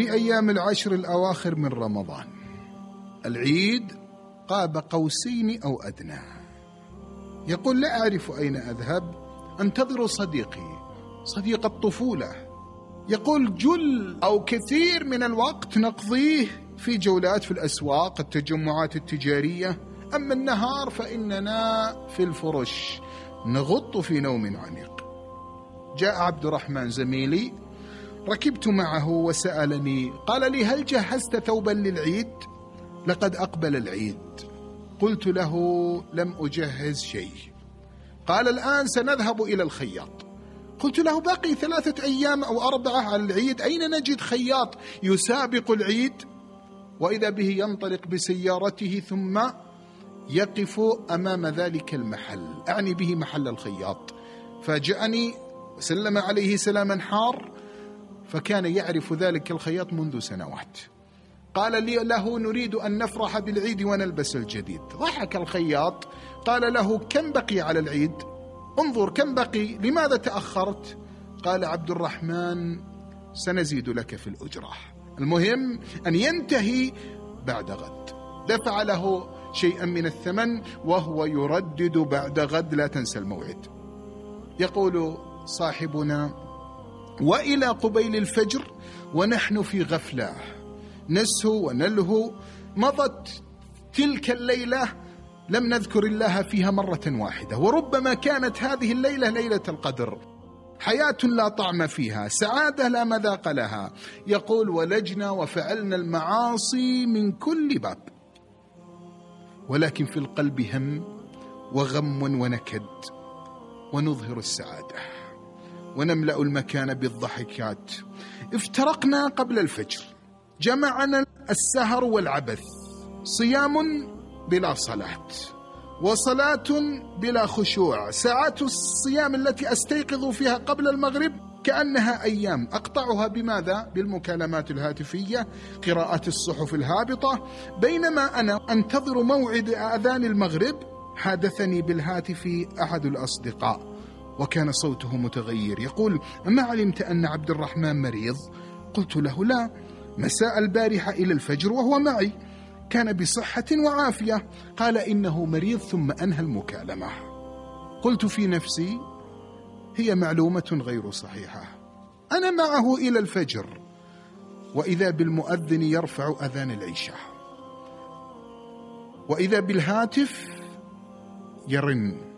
في أيام العشر الأواخر من رمضان. العيد قاب قوسين أو أدنى. يقول لا أعرف أين أذهب أنتظر صديقي صديق الطفولة. يقول جل أو كثير من الوقت نقضيه في جولات في الأسواق التجمعات التجارية. أما النهار فإننا في الفرش نغط في نوم عميق. جاء عبد الرحمن زميلي ركبت معه وسألني قال لي هل جهزت ثوبا للعيد؟ لقد أقبل العيد. قلت له لم أجهز شيء. قال الآن سنذهب إلى الخياط. قلت له باقي ثلاثة أيام أو أربعة على العيد أين نجد خياط يسابق العيد؟ وإذا به ينطلق بسيارته ثم يقف أمام ذلك المحل أعني به محل الخياط. فجاءني وسلم عليه سلاما حار فكان يعرف ذلك الخياط منذ سنوات. قال لي له نريد أن نفرح بالعيد ونلبس الجديد. ضحك الخياط. قال له كم بقي على العيد؟ انظر كم بقي لماذا تأخرت؟ قال عبد الرحمن سنزيد لك في الأجرة. المهم أن ينتهي بعد غد. دفع له شيئا من الثمن وهو يردد بعد غد. لا تنسى الموعد. يقول صاحبنا وإلى قبيل الفجر ونحن في غفلة. نسهو ونلهو. مضت تلك الليلة لم نذكر الله فيها مرة واحدة. وربما كانت هذه الليلة ليلة القدر. حياة لا طعم فيها سعادة لا مذاق لها. يقول ولجنا وفعلنا المعاصي من كل باب. ولكن في القلب هم وغم ونكد ونظهر السعادة. ونملأ المكان بالضحكات. افترقنا قبل الفجر. جمعنا السهر والعبث. صيام بلا صلاة. وصلاة بلا خشوع. ساعات الصيام التي أستيقظ فيها قبل المغرب كأنها أيام. أقطعها بماذا؟ بالمكالمات الهاتفية قراءة الصحف الهابطة. بينما أنا أنتظر موعد أذان المغرب حادثني بالهاتف أحد الأصدقاء. وكان صوته متغير. يقول أما علمت أن عبد الرحمن مريض؟ قلت له لا مساء البارحة إلى الفجر وهو معي. كان بصحة وعافية. قال إنه مريض ثم أنهى المكالمة. قلت في نفسي هي معلومة غير صحيحة. أنا معه إلى الفجر وإذا بالمؤذن يرفع أذان العشاء. وإذا بالهاتف يرن.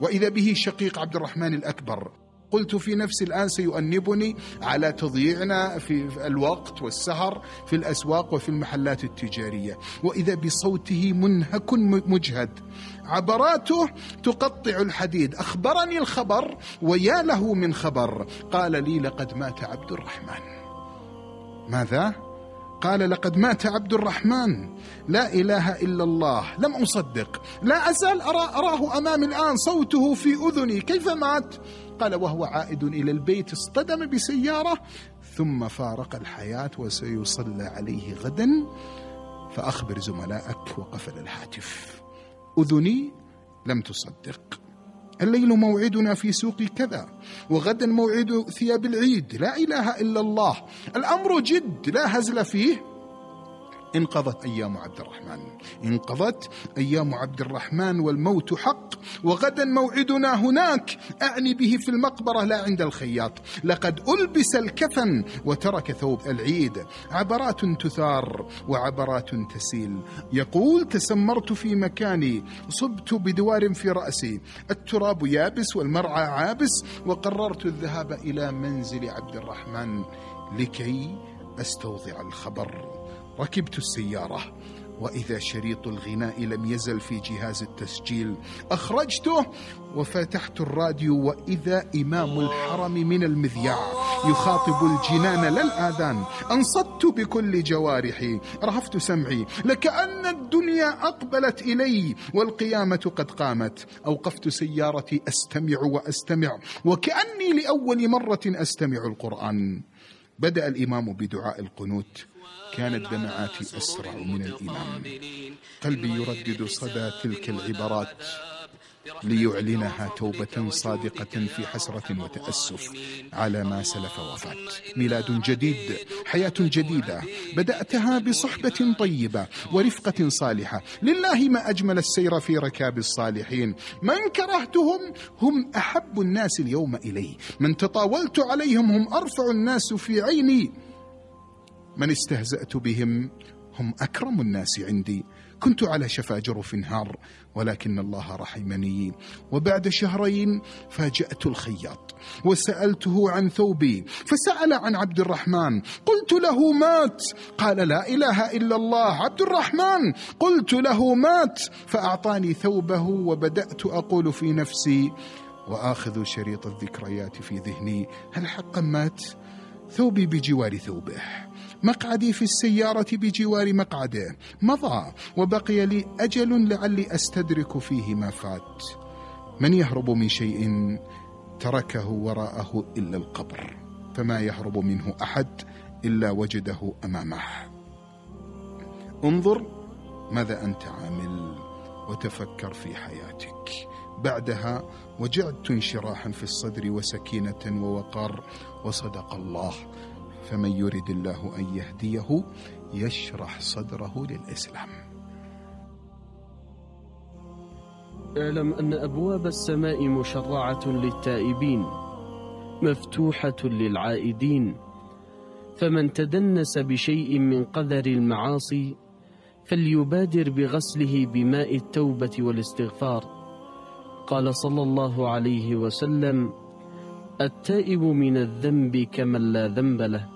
وإذا به شقيق عبد الرحمن الأكبر. قلت في نفسي الآن سيؤنبني على تضييعنا في الوقت والسهر في الأسواق وفي المحلات التجارية. وإذا بصوته منهك مجهد. عبراته تقطع الحديد. أخبرني الخبر ويا له من خبر. قال لي لقد مات عبد الرحمن ماذا؟ قال لقد مات عبد الرحمن. لا إله إلا الله. لم أصدق. لا أزال أرى أراه أمامي الآن. صوته في أذني. كيف مات؟ قال وهو عائد إلى البيت. اصطدم بسيارة. ثم فارق الحياة وسيصلى عليه غدا. فأخبر زملائك وقفل الهاتف. أذني لم تصدق. الليل موعدنا في سوق كذا وغدا موعد ثياب العيد. لا إله إلا الله. الأمر جد لا هزل فيه. انقضت أيام عبد الرحمن. انقضت أيام عبد الرحمن والموت حق وغدا موعدنا هناك. أعني به في المقبرة لا عند الخياط. لقد ألبس الكفن وترك ثوب العيد. عبرات تثار وعبرات تسيل. يقول تسمرت في مكاني صبت بدوار في رأسي. التراب يابس والمرعى عابس وقررت الذهاب إلى منزل عبد الرحمن لكي أستوضع الخبر. ركبت السيارة وإذا شريط الغناء لم يزل في جهاز التسجيل أخرجته وفتحت الراديو وإذا إمام الحرم من المذياع يخاطب الجنان لا الآذان أنصت بكل جوارحي رهفت سمعي لكأن الدنيا أقبلت إلي والقيامة قد قامت. أوقفت سيارتي أستمع وأستمع وكأني لأول مرة أستمع القرآن. بدأ الإمام بدعاء القنوت كانت دمعاتي أسرع من الإمام قلبي يردد صدى تلك العبارات ليعلنها توبة صادقة في حسرة وتأسف على ما سلف وفات. ميلاد جديد حياة جديدة. بدأتها بصحبة طيبة ورفقة صالحة. لله ما أجمل السير في ركاب الصالحين. من كرهتهم هم أحب الناس اليوم إلي. من تطاولت عليهم هم أرفع الناس في عيني. من استهزأت بهم هم أكرم الناس عندي. كنت على شفا جرف نهار ولكن الله رحمني. وبعد شهرين فاجأت الخياط وسألته عن ثوبي فسأل عن عبد الرحمن. قلت له مات. قال لا إله إلا الله عبد الرحمن. قلت له مات. فأعطاني ثوبه وبدأت أقول في نفسي وآخذ شريط الذكريات في ذهني. هل حقا مات؟ ثوبي بجوار ثوبه. مقعدي في السيارة بجوار مقعده. مضى وبقي لي أجل لعلي أستدرك فيه ما فات. من يهرب من شيء تركه وراءه إلا القبر. فما يهرب منه أحد إلا وجده أمامه. انظر ماذا أنت عامل وتفكر في حياتك. بعدها وجدت انشراحا في الصدر وسكينة ووقار وصدق الله. فمن يرد الله أن يهديه يشرح صدره للإسلام. اعلم أن أبواب السماء مشرعة للتائبين مفتوحة للعائدين. فمن تدنس بشيء من قدر المعاصي فليبادر بغسله بماء التوبة والاستغفار. قال صلى الله عليه وسلم التائب من الذنب كمن لا ذنب له.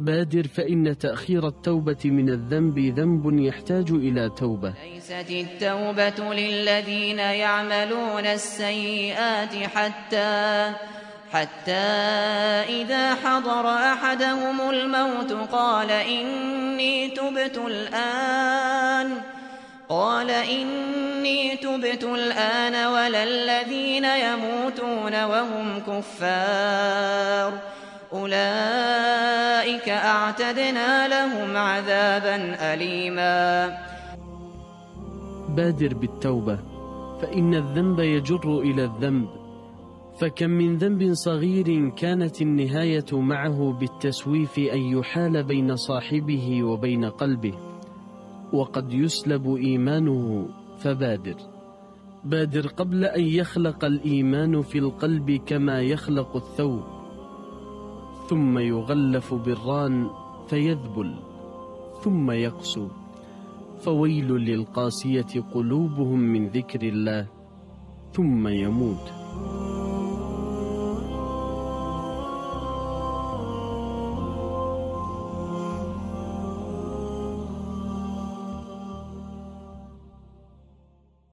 بادر فإن تأخير التوبة من الذنب ذنب يحتاج إلى توبة. ليست التوبة للذين يعملون السيئات حتى حتى إذا حضر أحدهم الموت قال إني تبت الآن قال إني تبت الآن ولا الذين يموتون وهم كفار. أولئك أعتدنا لهم عذابا أليما. بادر بالتوبة فإن الذنب يجر إلى الذنب. فكم من ذنب صغير كانت النهاية معه بالتسويف أن يحال بين صاحبه وبين قلبه. وقد يسلب إيمانه فبادر. بادر قبل أن يخلق الإيمان في القلب كما يخلق الثوب. ثم يغلف بالران فيذبل ثم يقسو فويل للقاسية قلوبهم من ذكر الله ثم يموت.